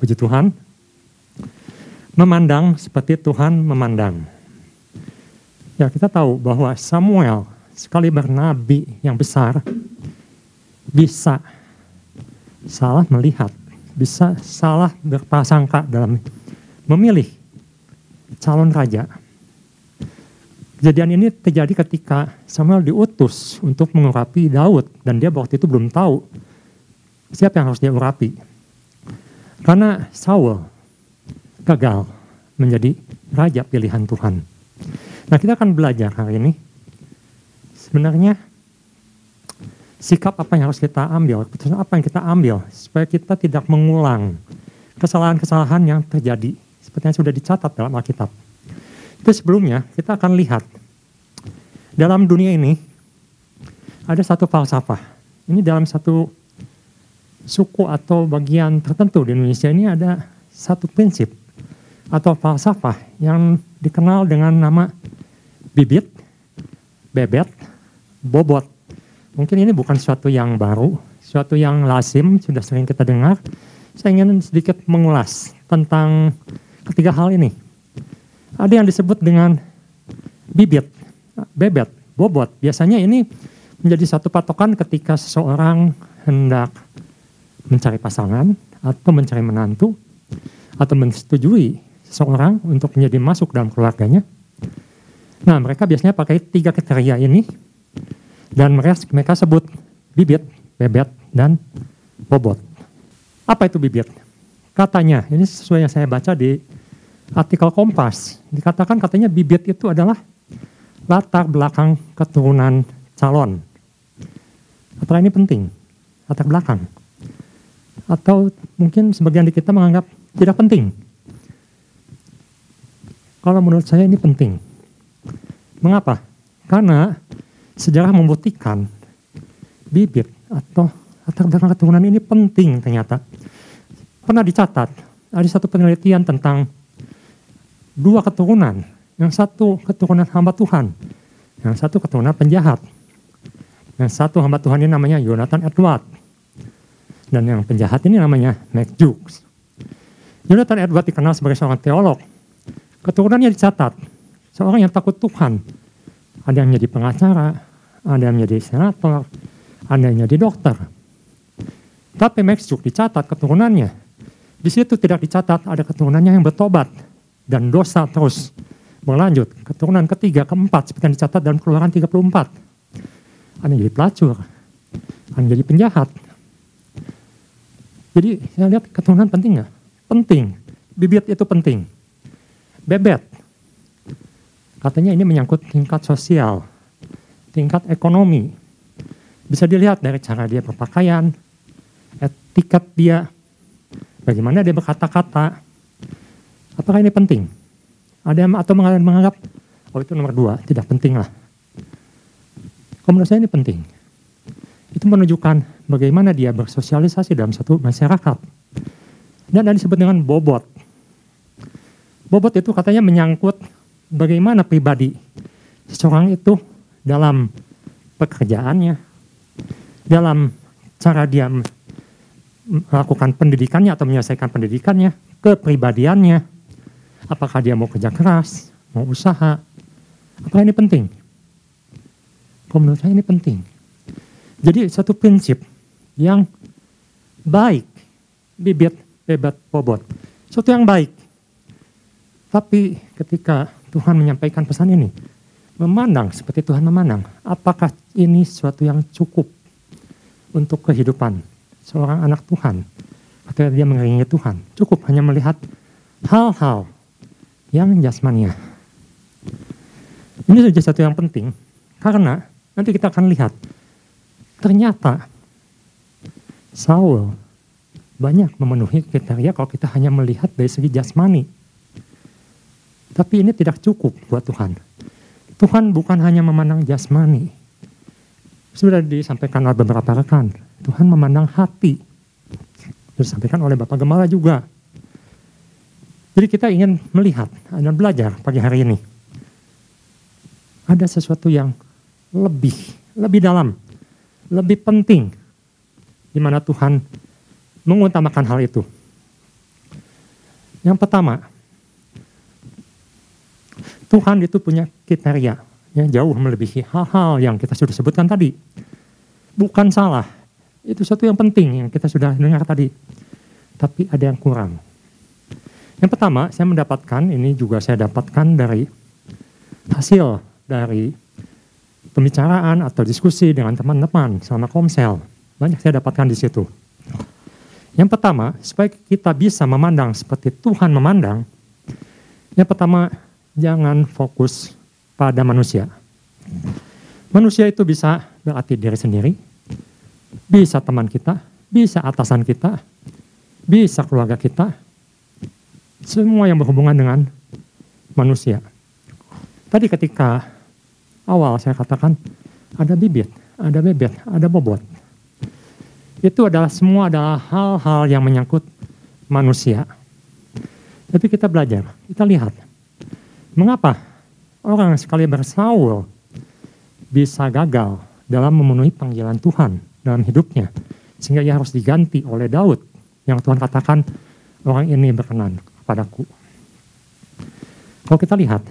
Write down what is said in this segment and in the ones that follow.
puji Tuhan. Memandang seperti Tuhan memandang. Ya kita tahu bahwa Samuel sekali bernabi yang besar bisa salah melihat, bisa salah berprasangka dalam memilih calon raja. Kejadian ini terjadi ketika Samuel diutus untuk mengurapi Daud dan dia waktu itu belum tahu siapa yang harus dia urapi. Karena Saul gagal menjadi raja pilihan Tuhan. Nah kita akan belajar hari ini sebenarnya sikap apa yang harus kita ambil, keputusan apa yang kita ambil supaya kita tidak mengulang kesalahan-kesalahan yang terjadi seperti yang sudah dicatat dalam Alkitab. Itu sebelumnya kita akan lihat dalam dunia ini ada satu falsafah. Ini dalam satu suku atau bagian tertentu di Indonesia ini ada satu prinsip atau falsafah yang dikenal dengan nama bibit, bebet, bobot. Mungkin ini bukan sesuatu yang baru, sesuatu yang lazim, sudah sering kita dengar. Saya ingin sedikit mengulas tentang ketiga hal ini. Ada yang disebut dengan bibit, bebet, bobot. Biasanya ini menjadi satu patokan ketika seseorang hendak mencari pasangan atau mencari menantu atau menyetujui seseorang untuk menjadi masuk dalam keluarganya Nah, mereka biasanya pakai tiga kriteria ini dan mereka, sebut bibit, bebet, dan bobot. Apa itu bibit? Katanya, ini sesuai yang saya baca di artikel Kompas, dikatakan katanya bibit itu adalah latar belakang keturunan calon. Apakah ini penting? Latar belakang. Atau mungkin sebagian di kita menganggap tidak penting. Kalau menurut saya ini penting Mengapa? Karena sejarah membuktikan bibit atau latar belakang keturunan ini penting ternyata. Pernah dicatat, ada satu penelitian tentang dua keturunan. Yang satu keturunan hamba Tuhan, yang satu keturunan penjahat. Yang satu hamba Tuhan ini namanya Jonathan Edward. Dan yang penjahat ini namanya Mac Jukes. Jonathan Edward dikenal sebagai seorang teolog. Keturunannya dicatat, seorang yang takut Tuhan. Ada yang menjadi pengacara, ada yang menjadi senator, ada yang menjadi dokter. Tapi Maksuk dicatat keturunannya. Di situ tidak dicatat ada keturunannya yang bertobat dan dosa terus berlanjut. Keturunan ketiga, keempat seperti yang dicatat dalam keluaran 34. Ada yang jadi pelacur, ada yang jadi penjahat. Jadi saya lihat keturunan penting nggak? Penting. Bibit itu penting. Bebet Katanya ini menyangkut tingkat sosial, tingkat ekonomi. Bisa dilihat dari cara dia berpakaian, etiket dia, bagaimana dia berkata-kata. Apakah ini penting? Ada yang atau menganggap, oh itu nomor dua, tidak penting lah. Kalau menurut saya ini penting. Itu menunjukkan bagaimana dia bersosialisasi dalam satu masyarakat. Dan ada disebut dengan bobot. Bobot itu katanya menyangkut bagaimana pribadi seseorang itu dalam pekerjaannya, dalam cara dia melakukan pendidikannya atau menyelesaikan pendidikannya, kepribadiannya, apakah dia mau kerja keras, mau usaha, apakah ini penting? Kalau menurut saya ini penting. Jadi satu prinsip yang baik, bibit, bebat, bobot. Suatu yang baik. Tapi ketika Tuhan menyampaikan pesan ini. Memandang seperti Tuhan memandang. Apakah ini sesuatu yang cukup untuk kehidupan seorang anak Tuhan? Atau dia mengiringi Tuhan? Cukup hanya melihat hal-hal yang jasmania. Ini saja sesuatu yang penting. Karena nanti kita akan lihat. Ternyata Saul banyak memenuhi kriteria kalau kita hanya melihat dari segi jasmani tapi ini tidak cukup buat Tuhan. Tuhan bukan hanya memandang jasmani. Sudah disampaikan oleh beberapa rekan. Tuhan memandang hati. Disampaikan oleh Bapak Gemala juga. Jadi kita ingin melihat dan belajar pagi hari ini. Ada sesuatu yang lebih, lebih dalam, lebih penting di mana Tuhan mengutamakan hal itu. Yang pertama, Tuhan itu punya kriteria yang jauh melebihi hal-hal yang kita sudah sebutkan tadi. Bukan salah, itu satu yang penting yang kita sudah dengar tadi. Tapi ada yang kurang. Yang pertama, saya mendapatkan, ini juga saya dapatkan dari hasil dari pembicaraan atau diskusi dengan teman-teman selama komsel. Banyak saya dapatkan di situ. Yang pertama, supaya kita bisa memandang seperti Tuhan memandang, yang pertama, jangan fokus pada manusia. Manusia itu bisa berarti diri sendiri, bisa teman kita, bisa atasan kita, bisa keluarga kita, semua yang berhubungan dengan manusia. Tadi ketika awal saya katakan ada bibit, ada bebek, ada bobot. Itu adalah semua adalah hal-hal yang menyangkut manusia. Tapi kita belajar, kita lihat. Mengapa orang sekali bersaul bisa gagal dalam memenuhi panggilan Tuhan dalam hidupnya. Sehingga ia harus diganti oleh Daud yang Tuhan katakan orang ini berkenan kepadaku. Kalau kita lihat,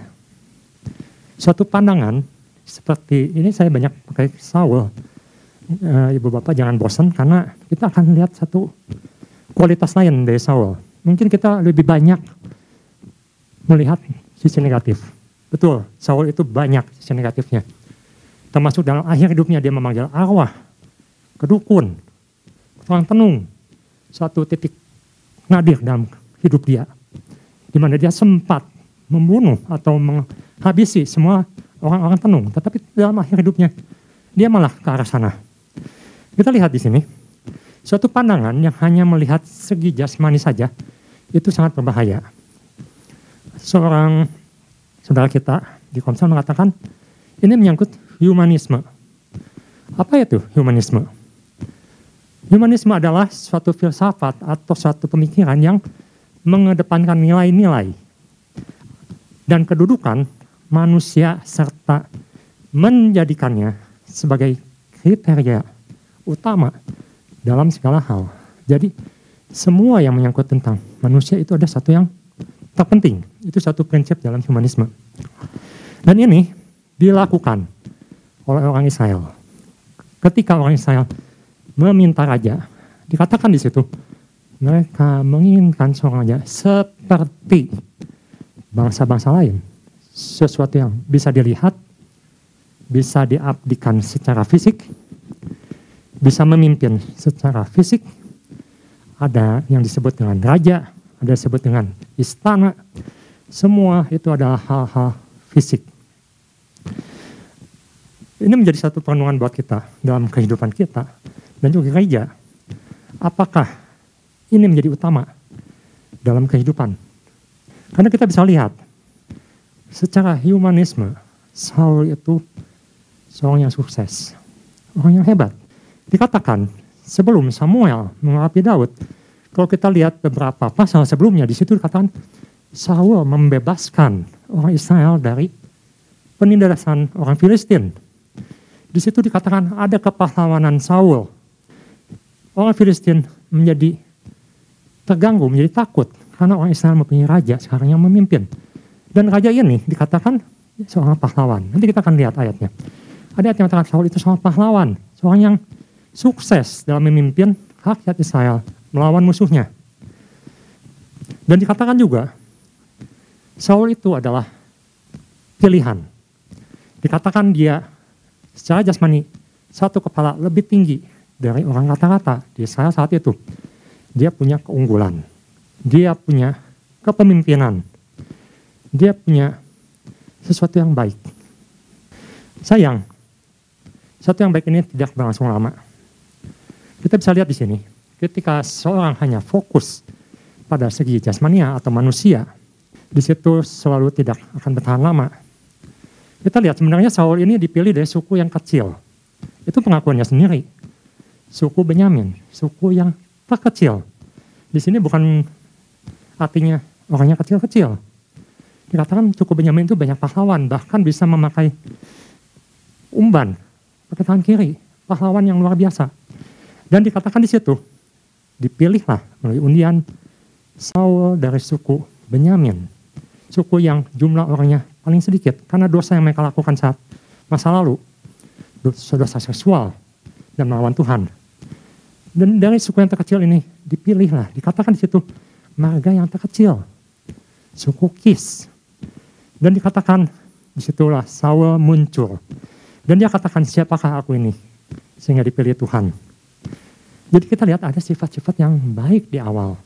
suatu pandangan seperti ini saya banyak pakai Saul, uh, ibu bapak jangan bosan karena kita akan lihat satu kualitas lain dari Saul. Mungkin kita lebih banyak melihat sisi negatif. Betul, Saul itu banyak sisi negatifnya. Termasuk dalam akhir hidupnya dia memanggil arwah, kedukun, orang tenung. Satu titik nadir dalam hidup dia. Di mana dia sempat membunuh atau menghabisi semua orang-orang tenung. Tetapi dalam akhir hidupnya dia malah ke arah sana. Kita lihat di sini, suatu pandangan yang hanya melihat segi jasmani saja, itu sangat berbahaya. Seorang saudara kita di Komsel mengatakan, ini menyangkut humanisme. Apa itu humanisme? Humanisme adalah suatu filsafat atau suatu pemikiran yang mengedepankan nilai-nilai dan kedudukan manusia serta menjadikannya sebagai kriteria utama dalam segala hal. Jadi semua yang menyangkut tentang manusia itu ada satu yang terpenting. Itu satu prinsip dalam humanisme. Dan ini dilakukan oleh orang Israel. Ketika orang Israel meminta raja, dikatakan di situ, mereka menginginkan seorang raja seperti bangsa-bangsa lain. Sesuatu yang bisa dilihat, bisa diabdikan secara fisik, bisa memimpin secara fisik, ada yang disebut dengan raja, ada disebut dengan istana, semua itu adalah hal-hal fisik. Ini menjadi satu perenungan buat kita dalam kehidupan kita dan juga gereja. Apakah ini menjadi utama dalam kehidupan? Karena kita bisa lihat secara humanisme, Saul itu seorang yang sukses, orang yang hebat. Dikatakan sebelum Samuel mengurapi Daud, kalau kita lihat beberapa pasal sebelumnya di situ dikatakan Saul membebaskan orang Israel dari penindasan orang Filistin. Di situ dikatakan ada kepahlawanan Saul. Orang Filistin menjadi terganggu, menjadi takut karena orang Israel mempunyai raja sekarang yang memimpin. Dan raja ini dikatakan seorang pahlawan. Nanti kita akan lihat ayatnya. Ada ayat yang mengatakan Saul itu seorang pahlawan, seorang yang sukses dalam memimpin rakyat Israel melawan musuhnya. Dan dikatakan juga, Saul itu adalah pilihan. Dikatakan dia secara jasmani satu kepala lebih tinggi dari orang rata-rata di Israel saat itu. Dia punya keunggulan, dia punya kepemimpinan, dia punya sesuatu yang baik. Sayang, sesuatu yang baik ini tidak berlangsung lama. Kita bisa lihat di sini, ketika seorang hanya fokus pada segi jasmania atau manusia, di situ selalu tidak akan bertahan lama. Kita lihat sebenarnya Saul ini dipilih dari suku yang kecil. Itu pengakuannya sendiri. Suku Benyamin, suku yang terkecil. Di sini bukan artinya orangnya kecil-kecil. Dikatakan suku Benyamin itu banyak pahlawan, bahkan bisa memakai umban pakai tangan kiri, pahlawan yang luar biasa. Dan dikatakan di situ, dipilihlah melalui undian Saul dari suku Benyamin, suku yang jumlah orangnya paling sedikit karena dosa yang mereka lakukan saat masa lalu, dosa-dosa seksual dan melawan Tuhan. Dan dari suku yang terkecil ini dipilihlah, dikatakan di situ marga yang terkecil, suku Kis. Dan dikatakan di situlah Saul muncul. Dan dia katakan siapakah aku ini sehingga dipilih Tuhan. Jadi kita lihat ada sifat-sifat yang baik di awal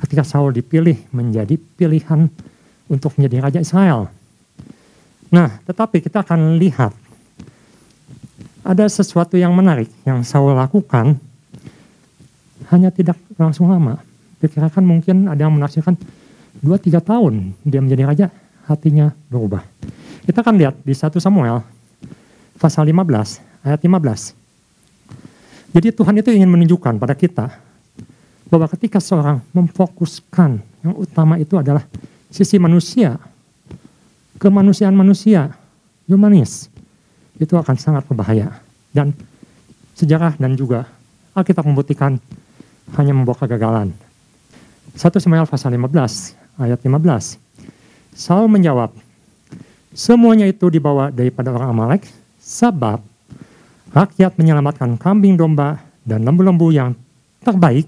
ketika Saul dipilih menjadi pilihan untuk menjadi raja Israel. Nah, tetapi kita akan lihat ada sesuatu yang menarik yang Saul lakukan hanya tidak langsung lama. Dikirakan mungkin ada yang menafsirkan 2-3 tahun dia menjadi raja, hatinya berubah. Kita akan lihat di 1 Samuel pasal 15 ayat 15. Jadi Tuhan itu ingin menunjukkan pada kita bahwa ketika seorang memfokuskan yang utama itu adalah sisi manusia, kemanusiaan manusia, humanis, itu akan sangat berbahaya. Dan sejarah dan juga Alkitab membuktikan hanya membawa kegagalan. 1 Samuel pasal 15 ayat 15. Saul menjawab, semuanya itu dibawa daripada orang Amalek sebab rakyat menyelamatkan kambing domba dan lembu-lembu yang terbaik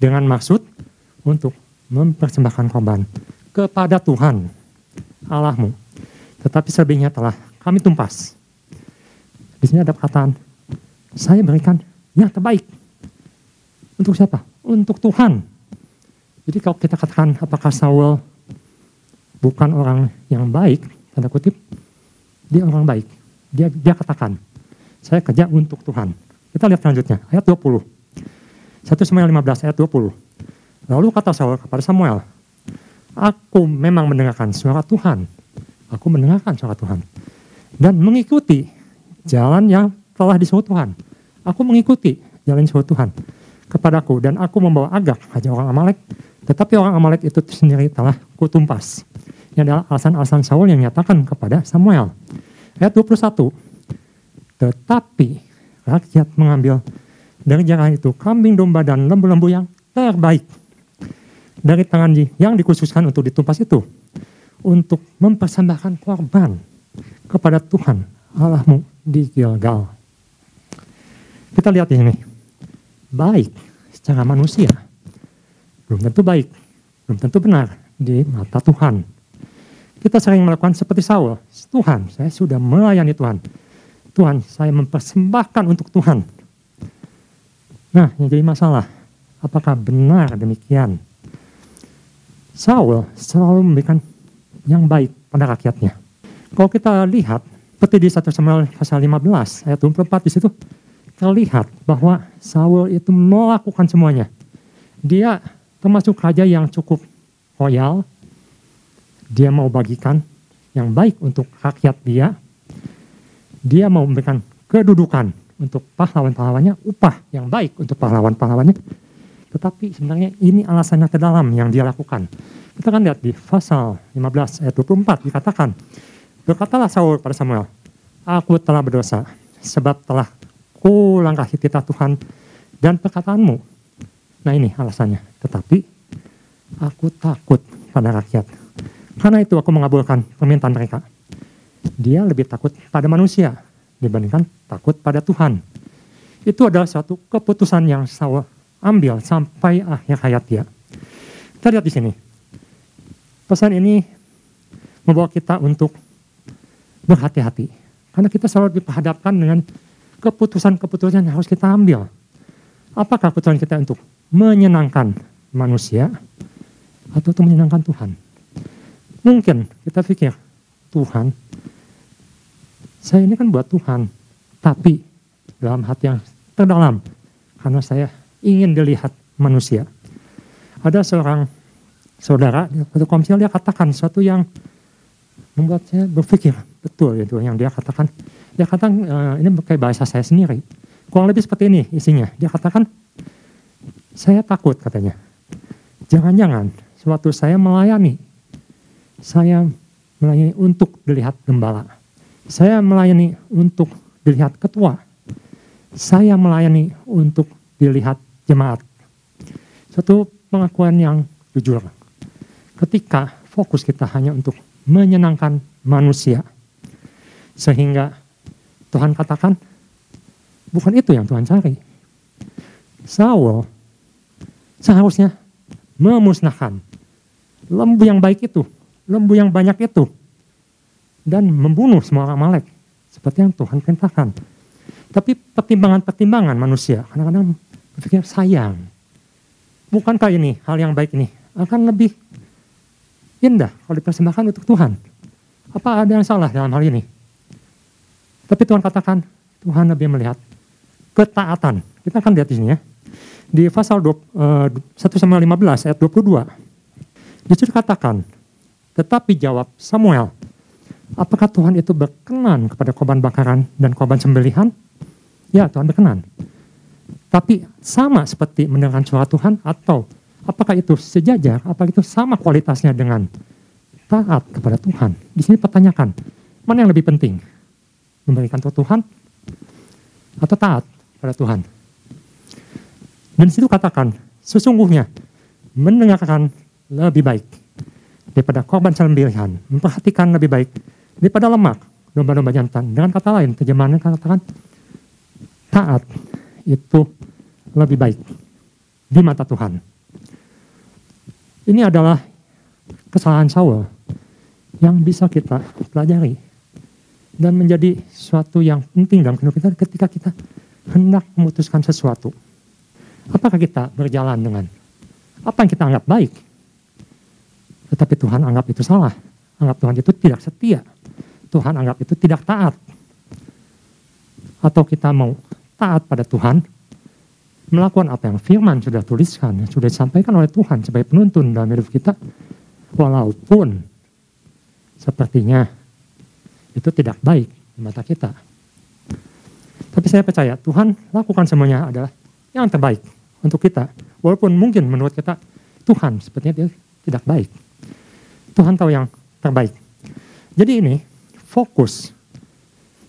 dengan maksud untuk mempersembahkan korban kepada Tuhan Allahmu. Tetapi selebihnya telah kami tumpas. Di sini ada perkataan, saya berikan yang terbaik. Untuk siapa? Untuk Tuhan. Jadi kalau kita katakan apakah Saul bukan orang yang baik, tanda kutip, dia orang baik. Dia, dia katakan, saya kerja untuk Tuhan. Kita lihat selanjutnya, ayat 20. 1 Samuel 15 ayat 20. Lalu kata Saul kepada Samuel, Aku memang mendengarkan suara Tuhan. Aku mendengarkan suara Tuhan. Dan mengikuti jalan yang telah disuruh Tuhan. Aku mengikuti jalan disuruh Tuhan kepadaku. Dan aku membawa agak aja orang Amalek. Tetapi orang Amalek itu sendiri telah kutumpas. Ini adalah alasan-alasan Saul yang nyatakan kepada Samuel. Ayat 21. Tetapi rakyat mengambil dari jangan itu kambing domba dan lembu-lembu yang terbaik dari tangan yang dikhususkan untuk ditumpas itu untuk mempersembahkan korban kepada Tuhan Allahmu di Gilgal. Kita lihat ini, baik secara manusia, belum tentu baik, belum tentu benar di mata Tuhan. Kita sering melakukan seperti Saul, Tuhan, saya sudah melayani Tuhan. Tuhan, saya mempersembahkan untuk Tuhan. Nah, yang jadi masalah, apakah benar demikian? Saul selalu memberikan yang baik pada rakyatnya. Kalau kita lihat, seperti di 1 Samuel pasal 15 ayat 24 di situ terlihat bahwa Saul itu melakukan semuanya. Dia termasuk raja yang cukup royal. Dia mau bagikan yang baik untuk rakyat dia. Dia mau memberikan kedudukan untuk pahlawan-pahlawannya, upah yang baik untuk pahlawan-pahlawannya. Tetapi sebenarnya ini alasannya ke dalam yang dia lakukan. Kita kan lihat di pasal 15 ayat 24 dikatakan, Berkatalah Saul pada Samuel, Aku telah berdosa, sebab telah ku langkahi titah Tuhan dan perkataanmu. Nah ini alasannya. Tetapi aku takut pada rakyat. Karena itu aku mengabulkan permintaan mereka. Dia lebih takut pada manusia dibandingkan takut pada Tuhan. Itu adalah suatu keputusan yang Saul ambil sampai akhir hayat dia. Kita lihat di sini. Pesan ini membawa kita untuk berhati-hati. Karena kita selalu diperhadapkan dengan keputusan-keputusan yang harus kita ambil. Apakah keputusan kita untuk menyenangkan manusia atau untuk menyenangkan Tuhan? Mungkin kita pikir, Tuhan saya ini kan buat Tuhan, tapi dalam hati yang terdalam, karena saya ingin dilihat manusia. Ada seorang saudara waktu komsil dia katakan sesuatu yang membuat saya berpikir betul itu yang dia katakan. Dia katakan uh, ini pakai bahasa saya sendiri. Kurang lebih seperti ini isinya. Dia katakan saya takut katanya. Jangan-jangan suatu saya melayani, saya melayani untuk dilihat gembala saya melayani untuk dilihat ketua. Saya melayani untuk dilihat jemaat. Suatu pengakuan yang jujur. Ketika fokus kita hanya untuk menyenangkan manusia. Sehingga Tuhan katakan, bukan itu yang Tuhan cari. Saul seharusnya memusnahkan lembu yang baik itu, lembu yang banyak itu, dan membunuh semua orang Malek seperti yang Tuhan perintahkan. Tapi pertimbangan-pertimbangan manusia kadang-kadang berpikir sayang. Bukankah ini hal yang baik ini akan lebih indah kalau dipersembahkan untuk Tuhan? Apa ada yang salah dalam hal ini? Tapi Tuhan katakan, Tuhan lebih melihat ketaatan. Kita akan lihat di sini ya. Di pasal 1 Samuel 15 ayat 22. Di situ katakan, tetapi jawab Samuel, apakah Tuhan itu berkenan kepada korban bakaran dan korban sembelihan? Ya, Tuhan berkenan. Tapi sama seperti mendengarkan suara Tuhan atau apakah itu sejajar, apakah itu sama kualitasnya dengan taat kepada Tuhan? Di sini pertanyakan, mana yang lebih penting? Memberikan untuk Tuhan atau taat pada Tuhan? Dan situ katakan, sesungguhnya mendengarkan lebih baik daripada korban sembelihan, memperhatikan lebih baik daripada lemak domba-domba jantan. Dengan kata lain, terjemahannya katakan taat itu lebih baik di mata Tuhan. Ini adalah kesalahan Saul yang bisa kita pelajari dan menjadi suatu yang penting dalam kehidupan kita ketika kita hendak memutuskan sesuatu. Apakah kita berjalan dengan apa yang kita anggap baik, tetapi Tuhan anggap itu salah, anggap Tuhan itu tidak setia, Tuhan anggap itu tidak taat, atau kita mau taat pada Tuhan, melakukan apa yang firman sudah tuliskan, sudah disampaikan oleh Tuhan sebagai penuntun dalam hidup kita, walaupun sepertinya itu tidak baik di mata kita. Tapi saya percaya Tuhan lakukan semuanya adalah yang terbaik untuk kita. Walaupun mungkin menurut kita Tuhan sepertinya dia tidak baik. Tuhan tahu yang terbaik. Jadi ini fokus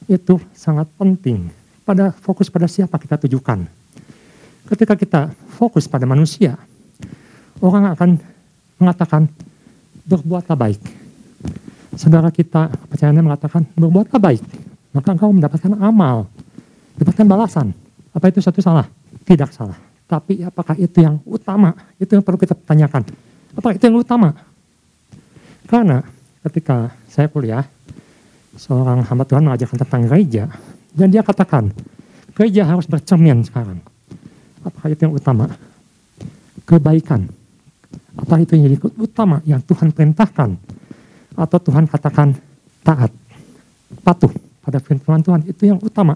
itu sangat penting pada fokus pada siapa kita tujukan. Ketika kita fokus pada manusia, orang akan mengatakan berbuatlah baik. Saudara kita kepercayaannya mengatakan berbuatlah baik, maka engkau mendapatkan amal, mendapatkan balasan. Apa itu satu salah? Tidak salah. Tapi apakah itu yang utama? Itu yang perlu kita tanyakan. Apakah itu yang utama? Karena ketika saya kuliah, seorang hamba Tuhan mengajarkan tentang gereja, dan dia katakan, gereja harus bercermin sekarang. Apakah itu yang utama? Kebaikan. Apa itu yang jadi utama yang Tuhan perintahkan? Atau Tuhan katakan taat, patuh pada firman Tuhan. Itu yang utama.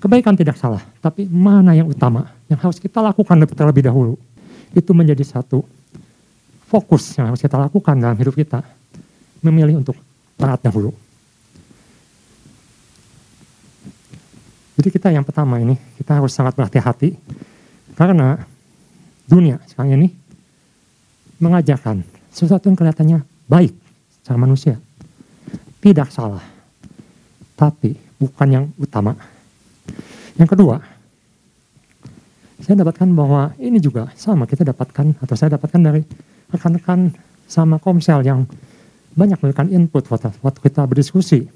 Kebaikan tidak salah, tapi mana yang utama? Yang harus kita lakukan terlebih dahulu. Itu menjadi satu fokus yang harus kita lakukan dalam hidup kita. Memilih untuk taat dahulu. Jadi kita yang pertama ini, kita harus sangat berhati-hati karena dunia sekarang ini mengajarkan sesuatu yang kelihatannya baik secara manusia. Tidak salah, tapi bukan yang utama. Yang kedua, saya dapatkan bahwa ini juga sama kita dapatkan atau saya dapatkan dari rekan-rekan sama komsel yang banyak memberikan input waktu kita berdiskusi.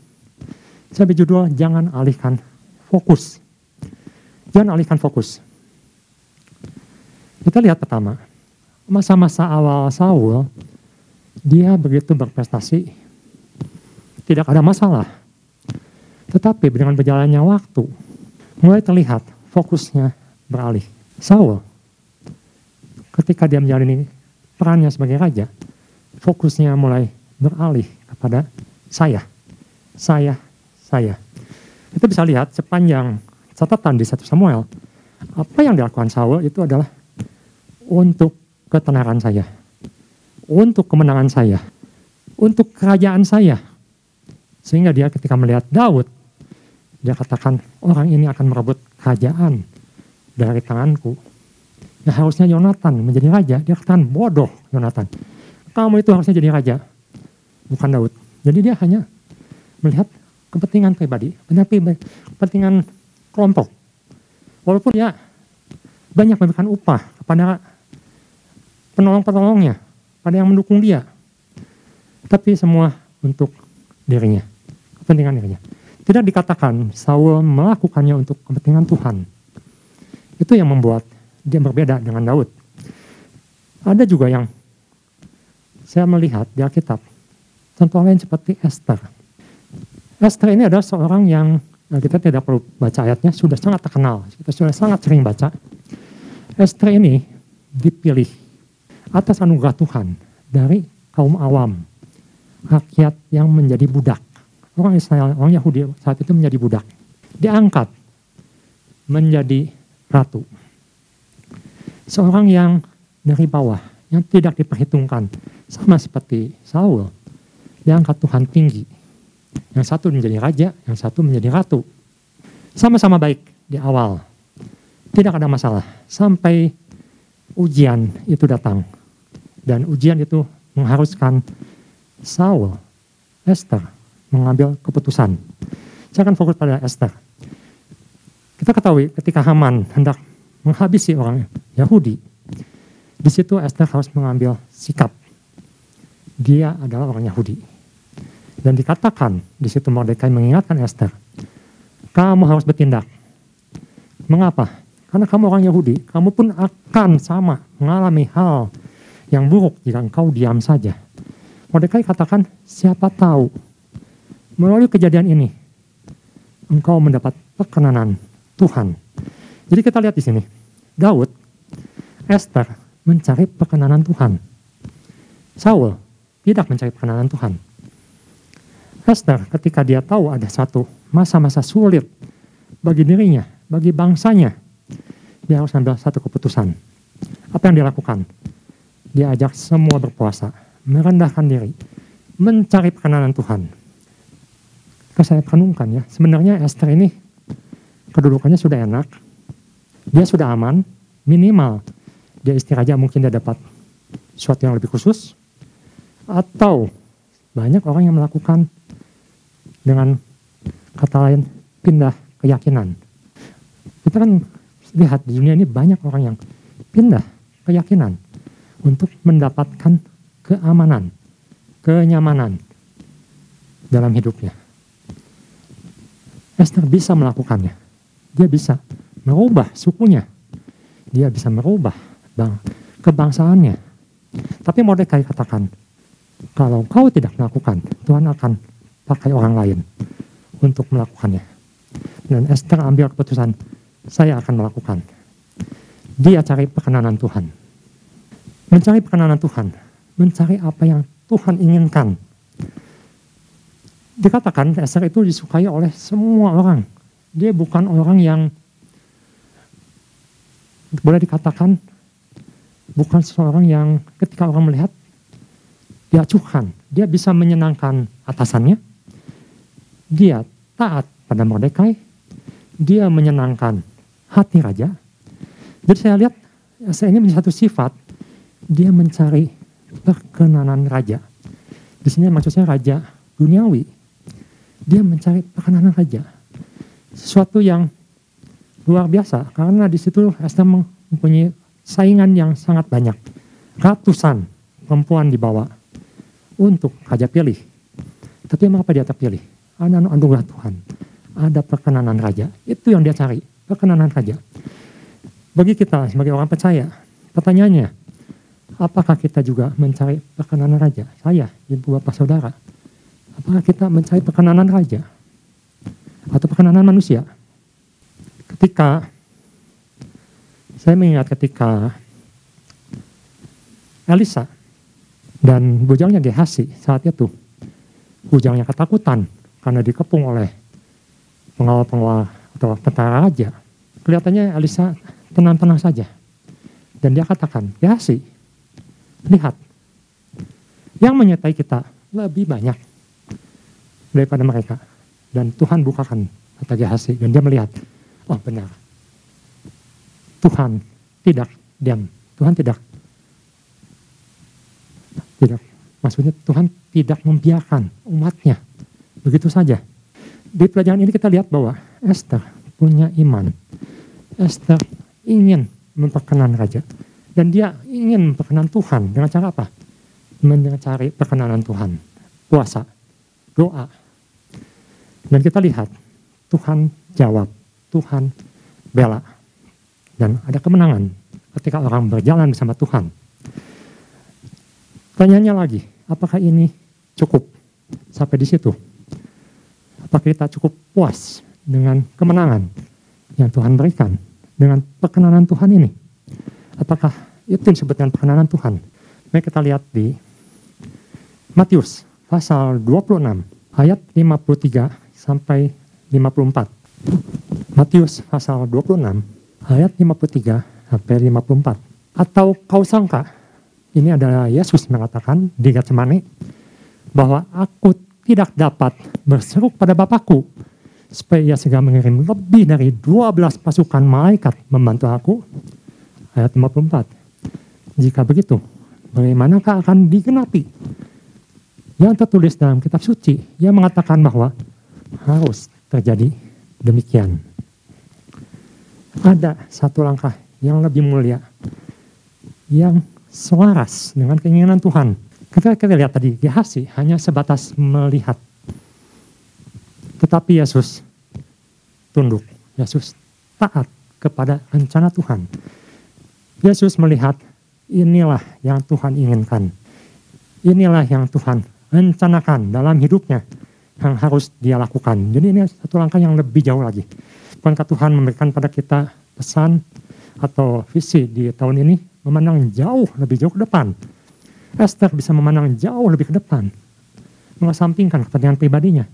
Saya berjudul jangan alihkan fokus. Jangan alihkan fokus. Kita lihat pertama, masa-masa awal Saul, dia begitu berprestasi, tidak ada masalah. Tetapi dengan berjalannya waktu, mulai terlihat fokusnya beralih. Saul, ketika dia menjalani perannya sebagai raja, fokusnya mulai beralih kepada saya, saya, saya. Kita bisa lihat sepanjang catatan di satu Samuel, apa yang dilakukan Saul itu adalah untuk ketenaran saya, untuk kemenangan saya, untuk kerajaan saya. Sehingga dia ketika melihat Daud, dia katakan orang ini akan merebut kerajaan dari tanganku. Ya harusnya Yonatan menjadi raja, dia katakan bodoh Yonatan. Kamu itu harusnya jadi raja, bukan Daud. Jadi dia hanya melihat kepentingan pribadi, tetapi kepentingan kelompok. Walaupun ya banyak memberikan upah kepada penolong-penolongnya, pada yang mendukung dia. Tapi semua untuk dirinya, kepentingan dirinya. Tidak dikatakan Saul melakukannya untuk kepentingan Tuhan. Itu yang membuat dia berbeda dengan Daud. Ada juga yang saya melihat di Alkitab, contoh lain seperti Esther. Esther ini adalah seorang yang kita tidak perlu baca ayatnya, sudah sangat terkenal. Kita sudah sangat sering baca. Esther ini dipilih atas anugerah Tuhan dari kaum awam, rakyat yang menjadi budak. Orang Israel, orang Yahudi saat itu menjadi budak. Diangkat menjadi ratu. Seorang yang dari bawah, yang tidak diperhitungkan. Sama seperti Saul, diangkat Tuhan tinggi. Yang satu menjadi raja, yang satu menjadi ratu. Sama-sama baik di awal. Tidak ada masalah. Sampai ujian itu datang. Dan ujian itu mengharuskan Saul, Esther, mengambil keputusan. Saya akan fokus pada Esther. Kita ketahui ketika Haman hendak menghabisi orang Yahudi, di situ Esther harus mengambil sikap. Dia adalah orang Yahudi. Dan dikatakan di situ Mordekai mengingatkan Esther, kamu harus bertindak. Mengapa? Karena kamu orang Yahudi, kamu pun akan sama mengalami hal yang buruk jika engkau diam saja. Mordekai katakan, siapa tahu melalui kejadian ini engkau mendapat perkenanan Tuhan. Jadi kita lihat di sini, Daud, Esther mencari perkenanan Tuhan. Saul tidak mencari perkenanan Tuhan. Esther ketika dia tahu ada satu masa-masa sulit bagi dirinya, bagi bangsanya, dia harus ambil satu keputusan. Apa yang dia lakukan? Dia ajak semua berpuasa, merendahkan diri, mencari perkenanan Tuhan. Saya renungkan ya, sebenarnya Esther ini kedudukannya sudah enak, dia sudah aman, minimal dia istirahat mungkin dia dapat sesuatu yang lebih khusus, atau banyak orang yang melakukan dengan kata lain pindah keyakinan. Kita kan lihat di dunia ini banyak orang yang pindah keyakinan untuk mendapatkan keamanan, kenyamanan dalam hidupnya. Esther bisa melakukannya. Dia bisa merubah sukunya. Dia bisa merubah bang, kebangsaannya. Tapi Mordekai katakan, kalau kau tidak melakukan, Tuhan akan pakai orang lain untuk melakukannya. Dan Esther ambil keputusan, saya akan melakukan. Dia cari perkenanan Tuhan. Mencari perkenanan Tuhan, mencari apa yang Tuhan inginkan. Dikatakan Esther itu disukai oleh semua orang. Dia bukan orang yang boleh dikatakan bukan seorang yang ketika orang melihat diacuhkan. Dia bisa menyenangkan atasannya. Dia taat pada Mordekai. Dia menyenangkan hati raja. Jadi saya lihat saya ini menjadi satu sifat dia mencari perkenanan raja. Di sini maksudnya raja duniawi. Dia mencari perkenanan raja. Sesuatu yang luar biasa karena di situ Esther mempunyai saingan yang sangat banyak. Ratusan perempuan dibawa untuk raja pilih. Tapi mengapa dia terpilih? Ada anugerah Tuhan. Ada perkenanan raja. Itu yang dia cari, perkenanan raja. Bagi kita sebagai orang percaya, pertanyaannya, apakah kita juga mencari perkenanan raja? Saya, ibu bapak saudara. Apakah kita mencari perkenanan raja? Atau perkenanan manusia? Ketika saya mengingat ketika Elisa dan bujangnya Gehasi saat itu, bujangnya ketakutan karena dikepung oleh pengawal-pengawal atau tentara raja. Kelihatannya Elisa tenang-tenang saja. Dan dia katakan, Gehasi, lihat, yang menyertai kita lebih banyak daripada mereka. Dan Tuhan bukakan kata Gehasi, dan dia melihat, Oh benar. Tuhan tidak diam. Tuhan tidak tidak maksudnya Tuhan tidak membiarkan umatnya begitu saja. Di pelajaran ini kita lihat bahwa Esther punya iman. Esther ingin memperkenan raja dan dia ingin ingin perkenan Tuhan dengan cara apa? Mencari perkenanan Tuhan, puasa, doa. Dan kita lihat Tuhan jawab, Tuhan bela. Dan ada kemenangan ketika orang berjalan bersama Tuhan. Tanyanya lagi, apakah ini cukup sampai di situ? Apakah kita cukup puas dengan kemenangan yang Tuhan berikan dengan perkenanan Tuhan ini? Apakah itu disebut dengan perkenanan Tuhan? Mari kita lihat di Matius pasal 26 ayat 53 sampai 54. Matius pasal 26 ayat 53 sampai 54. Atau kau sangka ini adalah Yesus mengatakan di Getsemani bahwa aku tidak dapat berseru pada Bapakku supaya ia segera mengirim lebih dari 12 pasukan malaikat membantu aku ayat 54. Jika begitu, bagaimanakah akan digenapi? Yang tertulis dalam kitab suci, yang mengatakan bahwa harus terjadi demikian. Ada satu langkah yang lebih mulia, yang selaras dengan keinginan Tuhan. Kita, kita lihat tadi, Gehasi hanya sebatas melihat. Tetapi Yesus tunduk, Yesus taat kepada rencana Tuhan. Yesus melihat inilah yang Tuhan inginkan. Inilah yang Tuhan rencanakan dalam hidupnya yang harus dia lakukan. Jadi ini satu langkah yang lebih jauh lagi. Bukankah Tuhan memberikan pada kita pesan atau visi di tahun ini memandang jauh lebih jauh ke depan. Esther bisa memandang jauh lebih ke depan. Mengesampingkan kepentingan pribadinya.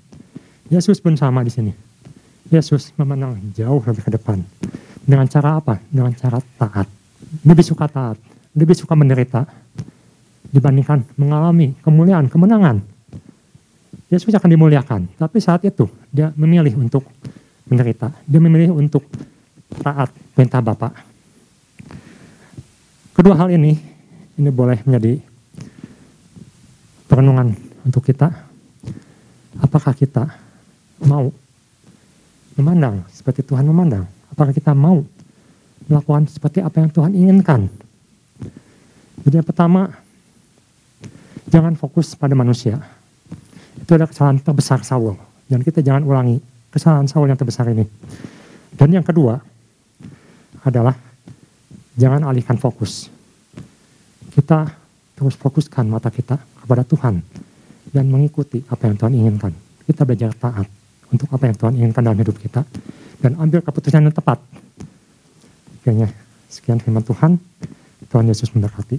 Yesus pun sama di sini. Yesus memandang jauh lebih ke depan. Dengan cara apa? Dengan cara taat lebih suka taat, lebih suka menderita dibandingkan mengalami kemuliaan, kemenangan. Yesus akan dimuliakan, tapi saat itu dia memilih untuk menderita, dia memilih untuk taat perintah Bapak. Kedua hal ini, ini boleh menjadi perenungan untuk kita. Apakah kita mau memandang seperti Tuhan memandang? Apakah kita mau melakukan seperti apa yang Tuhan inginkan. Jadi yang pertama, jangan fokus pada manusia. Itu adalah kesalahan terbesar Saul. Dan kita jangan ulangi kesalahan Saul yang terbesar ini. Dan yang kedua adalah jangan alihkan fokus. Kita terus fokuskan mata kita kepada Tuhan dan mengikuti apa yang Tuhan inginkan. Kita belajar taat untuk apa yang Tuhan inginkan dalam hidup kita dan ambil keputusan yang tepat Kayaknya sekian firman Tuhan. Tuhan Yesus memberkati.